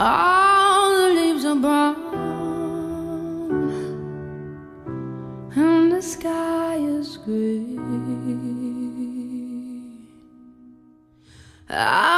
All the leaves are brown, and the sky is gray. I